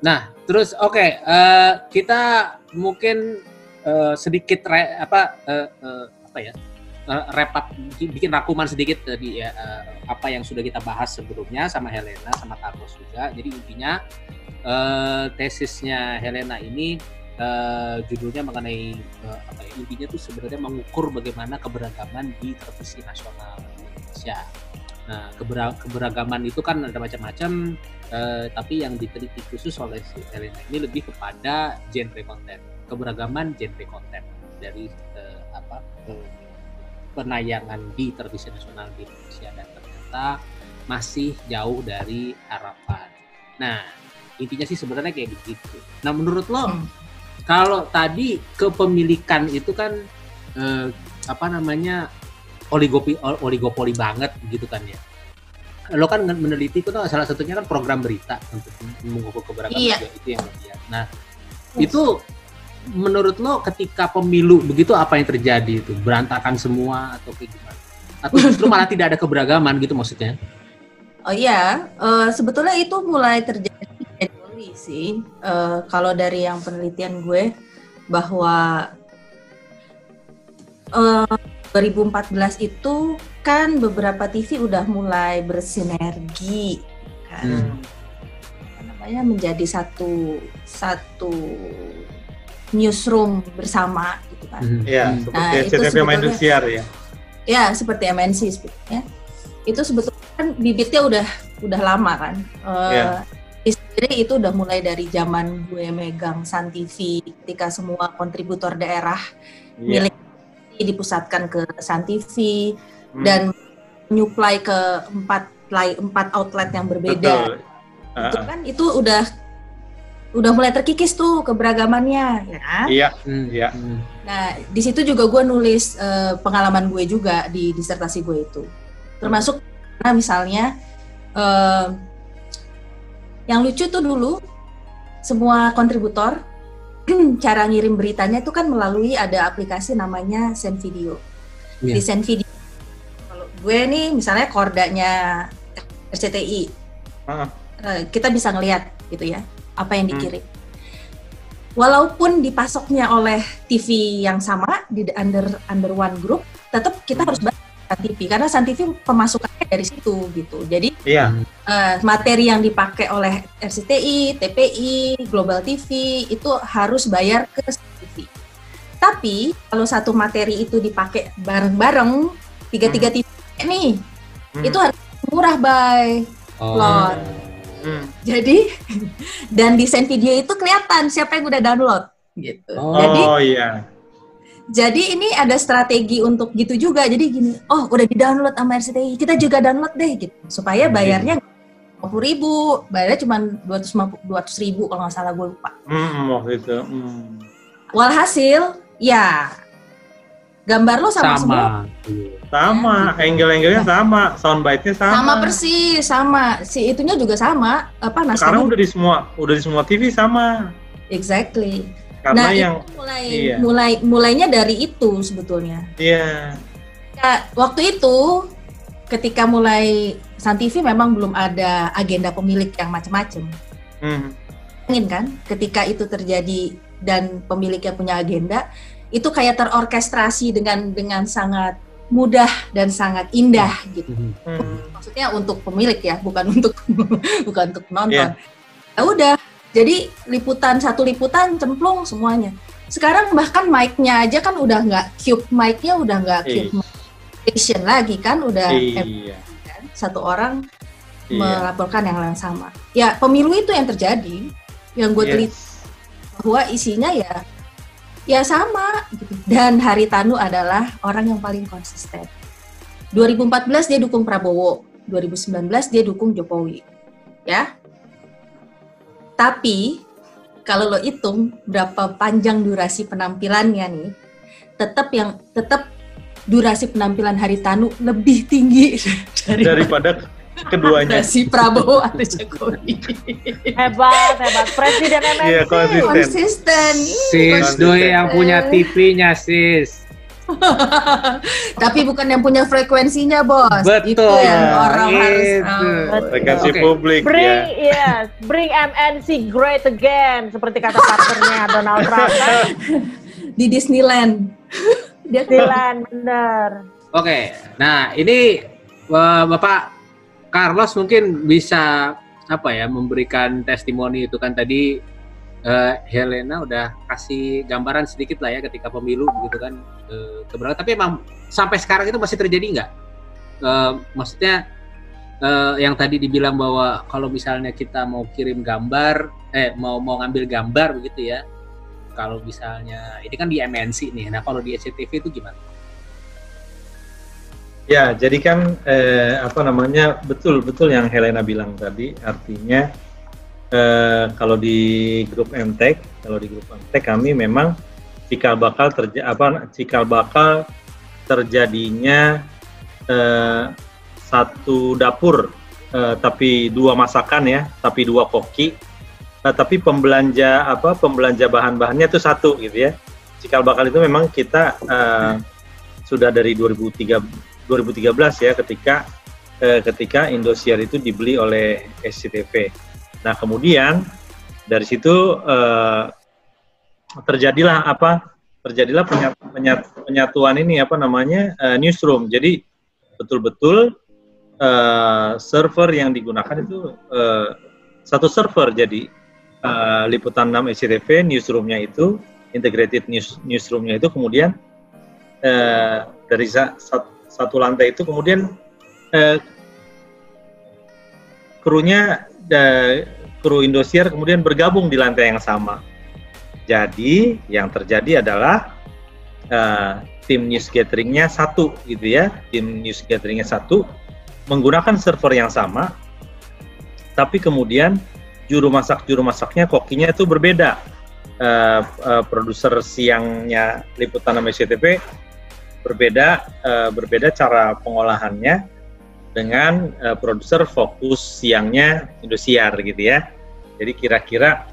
Nah, terus oke, okay, uh, kita mungkin uh, sedikit re, apa uh, uh, apa ya? Uh, bikin rakuman sedikit tadi ya apa yang sudah kita bahas sebelumnya sama Helena sama Carlos juga. Jadi intinya tesisnya Helena ini judulnya mengenai apa ya? Intinya tuh sebenarnya mengukur bagaimana keberagaman di televisi nasional Indonesia. Nah, keberagaman itu kan ada macam-macam, uh, tapi yang diteliti khusus oleh si Helena ini lebih kepada genre konten, keberagaman genre konten dari uh, apa uh, penayangan di televisi nasional di Indonesia dan ternyata masih jauh dari harapan. Nah, intinya sih sebenarnya kayak begitu. Nah, menurut lo hmm. kalau tadi kepemilikan itu kan eh, apa namanya oligopoli oligopoli banget gitu kan ya. Lo kan meneliti itu salah satunya kan program berita untuk mengukur keberagaman iya. itu yang lihat. Nah, itu menurut lo ketika pemilu begitu apa yang terjadi itu berantakan semua atau kayak gimana atau justru malah tidak ada keberagaman gitu maksudnya oh iya uh, sebetulnya itu mulai terjadi sih uh, kalau dari yang penelitian gue bahwa uh, 2014 itu kan beberapa TV udah mulai bersinergi kan hmm. namanya menjadi satu satu newsroom bersama gitu kan. Hmm. Iya, hmm. seperti nah, CTV Indosiar ya. Ya, seperti MNC sebetulnya. Itu sebetulnya kan bibitnya udah udah lama kan. Uh, yeah. Sendiri itu udah mulai dari zaman gue megang Sun TV ketika semua kontributor daerah yeah. milik dipusatkan ke Sun TV hmm. dan nyuplai ke empat empat outlet yang berbeda. Betul. Uh. Itu kan itu udah udah mulai terkikis tuh keberagamannya, ya kan? Iya, hmm, iya. Nah, di situ juga gue nulis uh, pengalaman gue juga di disertasi gue itu, termasuk karena misalnya uh, yang lucu tuh dulu semua kontributor cara ngirim beritanya itu kan melalui ada aplikasi namanya Send Video. Yeah. Di Send Video, kalau gue nih misalnya kordanya RCTI, uh. uh, kita bisa ngelihat gitu ya apa yang hmm. dikirim. Hmm. Walaupun dipasoknya oleh TV yang sama di under under one group, tetap kita harus bayar San TV karena San TV pemasukannya dari situ gitu. Jadi iya. uh, materi yang dipakai oleh RCTI, TPI, Global TV itu harus bayar ke San TV. Tapi kalau satu materi itu dipakai bareng-bareng tiga-tiga hmm. TV nih, hmm. itu harus murah by oh. lot Hmm. Jadi dan desain video itu kelihatan siapa yang udah download gitu. Oh, jadi, iya. Jadi ini ada strategi untuk gitu juga. Jadi gini, oh udah di download sama RCTI, kita juga download deh gitu. Supaya hmm. bayarnya puluh ribu, bayarnya cuma dua ratus ribu kalau nggak salah gue lupa. Hmm, waktu itu. Hmm. Walhasil, ya gambar lo sama, sama. semua. Sama, angle-angle-nya sama, soundbite-nya sama. Sama persis, sama. Si itunya juga sama. Apa naskahnya? Sekarang udah di semua, udah di semua TV sama. Exactly. Karena nah, yang itu mulai iya. mulai mulainya dari itu sebetulnya. Iya. Yeah. waktu itu ketika mulai San TV memang belum ada agenda pemilik yang macam-macam. Hmm. Ingin kan ketika itu terjadi dan pemiliknya punya agenda, itu kayak terorkestrasi dengan dengan sangat mudah dan sangat indah gitu. Hmm. Maksudnya untuk pemilik ya, bukan untuk bukan untuk nonton. Yeah. Ya udah, jadi liputan satu liputan cemplung semuanya. Sekarang bahkan mic-nya aja kan udah nggak cube mic-nya udah nggak cube station lagi kan, udah iya. kan? satu orang iya. melaporkan yang yang sama. Ya pemilu itu yang terjadi, yang gue yes. teliti bahwa isinya ya ya sama gitu. Dan Haritanu adalah orang yang paling konsisten. 2014 dia dukung Prabowo, 2019 dia dukung Jokowi. Ya. Tapi kalau lo hitung berapa panjang durasi penampilannya nih, tetap yang tetap durasi penampilan Haritanu lebih tinggi dari daripada keduanya. si Prabowo atau Jokowi. hebat, hebat. Presiden MNC. Iya, konsisten. Konsisten. Sis, doi yang punya TV-nya, sis. Tapi bukan yang punya frekuensinya, Bos. Betul. Itu yang orang harus Itu. tahu. Frekuensi Oke. publik Bring, ya. yes, bring MNC great again, seperti kata partnernya Donald Trump kan. di Disneyland. Dia Dilan, bener. Oke, nah ini eh, Bapak Carlos mungkin bisa apa ya memberikan testimoni itu kan tadi eh, Helena udah kasih gambaran sedikit lah ya ketika pemilu gitu kan eh. Tapi emang sampai sekarang itu masih terjadi nggak? Eh, maksudnya eh, yang tadi dibilang bahwa kalau misalnya kita mau kirim gambar, eh mau mau ngambil gambar begitu ya. Kalau misalnya ini kan di MNC nih, nah kalau di SCTV itu gimana? Ya, jadi kan eh, apa namanya betul betul yang Helena bilang tadi, artinya eh, kalau di grup MTEK, kalau di grup MTEK kami memang cikal bakal terja apa cikal bakal terjadinya eh, satu dapur, eh, tapi dua masakan ya, tapi dua koki, eh, tapi pembelanja apa pembelanja bahan-bahannya itu satu gitu ya. Cikal bakal itu memang kita eh, sudah dari 2003 2013 ya ketika eh, ketika Indosiar itu dibeli oleh SCTV. Nah kemudian dari situ eh, terjadilah apa? Terjadilah penyat, penyat, penyatuan ini apa namanya eh, newsroom. Jadi betul-betul eh, server yang digunakan itu eh, satu server. Jadi eh, liputan 6 SCTV newsroomnya itu integrated news newsroomnya itu kemudian eh, dari sa- sat- satu lantai itu kemudian eh, krunya da- kru Indosiar kemudian bergabung di lantai yang sama. Jadi yang terjadi adalah eh, tim news gatheringnya satu gitu ya, tim news gatheringnya satu menggunakan server yang sama, tapi kemudian juru masak juru masaknya kokinya itu berbeda. Eh, eh, produser siangnya liputan sama SCTV berbeda eh, berbeda cara pengolahannya dengan eh, produser fokus siangnya Indosiar gitu ya. Jadi kira-kira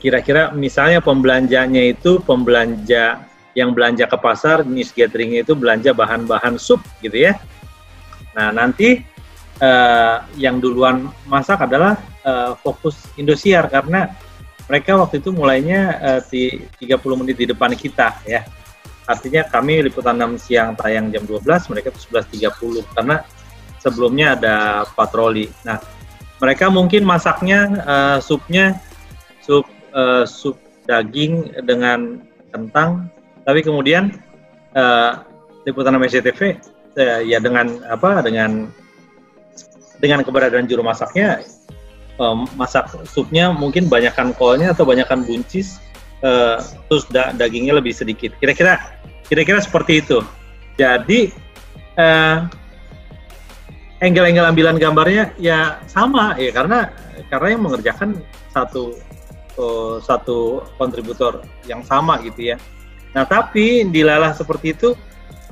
kira-kira misalnya pembelanjanya itu pembelanja yang belanja ke pasar news gatheringnya itu belanja bahan-bahan sup gitu ya. Nah nanti eh, yang duluan masak adalah eh, fokus Indosiar karena mereka waktu itu mulainya eh, di 30 menit di depan kita ya artinya kami liputan 6 siang tayang jam 12 mereka itu 11.30 karena sebelumnya ada patroli nah mereka mungkin masaknya eh, supnya sup eh, sup daging dengan kentang tapi kemudian eh, liputan 6 SCTV eh, ya dengan apa dengan dengan keberadaan juru masaknya eh, masak supnya mungkin banyakkan kolnya atau banyakkan buncis eh, terus da- dagingnya lebih sedikit. Kira-kira kira-kira seperti itu. Jadi angle-angle ambilan gambarnya ya sama ya karena karena yang mengerjakan satu eh, satu kontributor yang sama gitu ya. Nah tapi dilalah seperti itu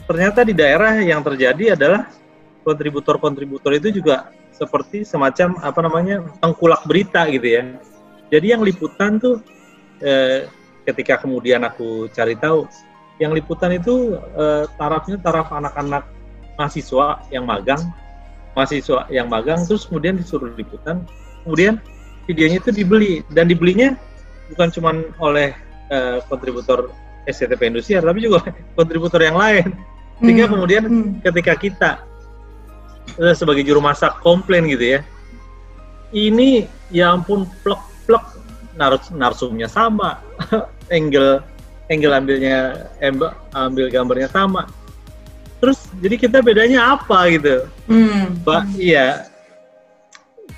ternyata di daerah yang terjadi adalah kontributor-kontributor itu juga seperti semacam apa namanya tengkulak berita gitu ya. Jadi yang liputan tuh eh, ketika kemudian aku cari tahu yang liputan itu eh, tarafnya taraf anak-anak mahasiswa yang magang mahasiswa yang magang terus kemudian disuruh liputan kemudian videonya itu dibeli. Dan dibelinya bukan cuma oleh eh, kontributor SCTV Indosiar tapi juga kontributor yang lain. Sehingga Hmm. kemudian Hmm. ketika kita eh, sebagai juru masak komplain gitu ya ini ya ampun plek plek. Nars narsumnya sama. Angle angle ambilnya ambil gambarnya sama. Terus jadi kita bedanya apa gitu? Hmm. Iya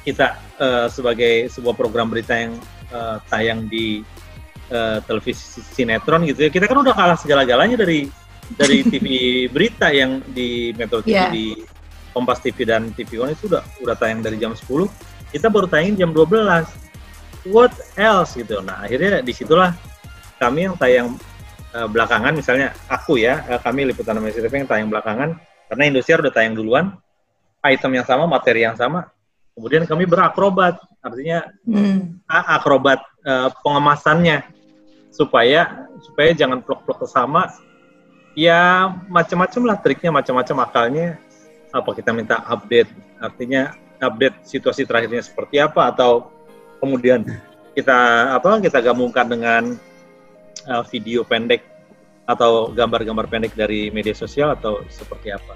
kita eh, sebagai sebuah program berita yang eh, tayang di eh, televisi sinetron gitu ya. Kita kan udah kalah segala-galanya dari dari TV berita yang di Metro TV Iya. di Kompas TV dan TV One itu udah udah tayang dari jam 10 kita baru tayang jam 12 what else gitu? Nah akhirnya di situlah kami yang tayang eh, belakangan. Misalnya aku ya eh, kami liputan Amazing TV yang tayang belakangan. Karena Indosiar udah tayang duluan. Item yang sama materi yang sama kemudian kami berakrobat artinya Hmm. akrobat eh, pengemasannya supaya supaya jangan plok-plok sama ya macam-macam lah triknya, macam-macam akalnya. Apa kita minta update, artinya update situasi terakhirnya seperti apa atau kemudian kita apa kita gabungkan dengan uh, video pendek atau gambar-gambar pendek dari media sosial atau seperti apa.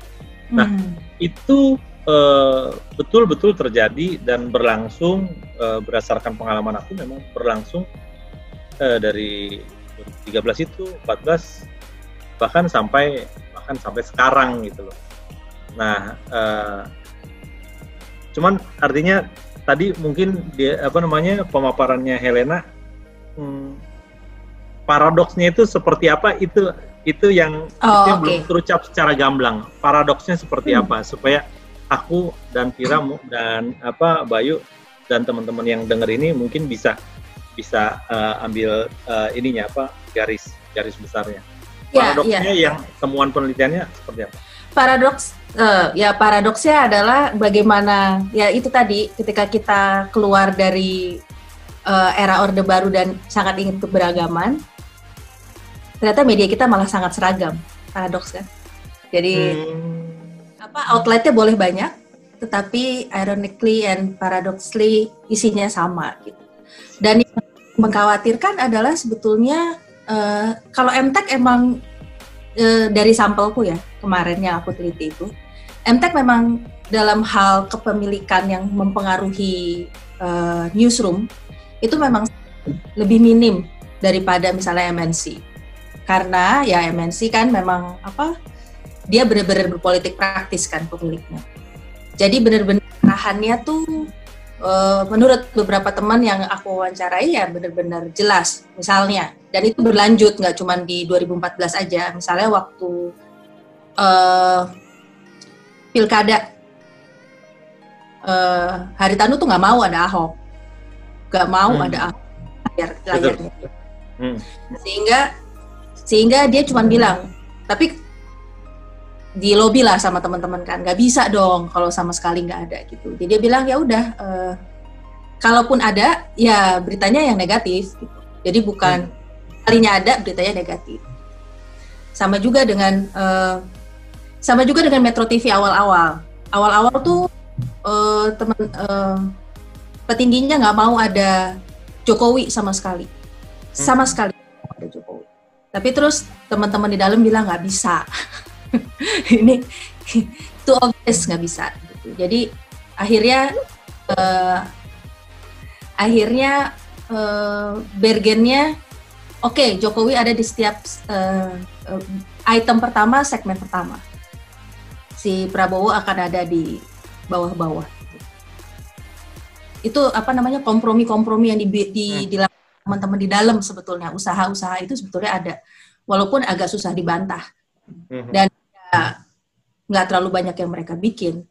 Nah, Hmm. itu eh, betul-betul terjadi dan berlangsung eh, berdasarkan pengalaman aku memang berlangsung eh, dari 2013 itu 14 bahkan sampai bahkan sampai sekarang gitu loh. Nah, eh, cuman artinya tadi mungkin dia apa namanya pemaparannya Helena hmm, paradoksnya itu seperti apa itu itu yang Oh, itu yang oke. belum terucap secara gamblang. Paradoksnya seperti Hmm. apa supaya aku dan Pira mu- dan apa Bayu dan teman-teman yang dengar ini mungkin bisa bisa eh, ambil eh, ininya apa garis garis besarnya. Ya, Paradoksnya ya. yang temuan penelitiannya seperti apa? Paradoks eh, ya paradoksnya adalah bagaimana ya itu tadi ketika kita keluar dari eh, era Orde Baru dan sangat ingin keberagaman, ternyata media kita malah sangat seragam. Paradoks kan? Jadi Hmm. apa outletnya boleh banyak, tetapi ironically and paradoxically isinya sama gitu. Dan yang mengkhawatirkan adalah sebetulnya eh, kalau MTech emang eh, dari sampelku ya kemarin yang aku teliti itu, MTech memang dalam hal kepemilikan yang mempengaruhi eh, newsroom itu memang lebih minim daripada misalnya MNC. Karena ya MNC kan memang apa dia benar-benar berpolitik praktis kan pemiliknya. Jadi benar-benar arahannya tuh eh, menurut beberapa teman yang aku wawancarai ya benar-benar jelas misalnya. Dan itu berlanjut nggak cuma di 2014 aja. Misalnya waktu eh pilkada. Eh Haritanu tuh nggak mau ada Ahok. Nggak mau Hmm. ada Ahok. Layar layarnya. Hmm. sehingga sehingga dia cuma bilang tapi di lobby lah sama teman-teman kan nggak bisa dong kalau sama sekali nggak ada gitu. Jadi dia bilang ya udah eh, kalaupun ada ya beritanya yang negatif gitu. Jadi bukan kalinya ada beritanya negatif. Sama juga dengan eh, sama juga dengan Metro TV awal-awal. Awal-awal tuh eh, teman eh, petingginya nggak mau ada Jokowi sama sekali. Sama sekali tapi terus teman-teman di dalam bilang nggak bisa. Ini itu obvious nggak bisa. Gitu. jadi akhirnya eh, akhirnya eh, bergennya oke Jokowi ada di setiap eh, item pertama segmen pertama. Si Prabowo akan ada di bawah-bawah. Itu apa namanya kompromi-kompromi yang di, di, dilakukan teman-teman di dalam sebetulnya usaha-usaha itu sebetulnya ada walaupun agak susah dibantah Mhm. Dan- nggak terlalu banyak yang mereka bikin